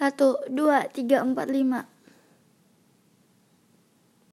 Satu, dua, tiga, empat, lima.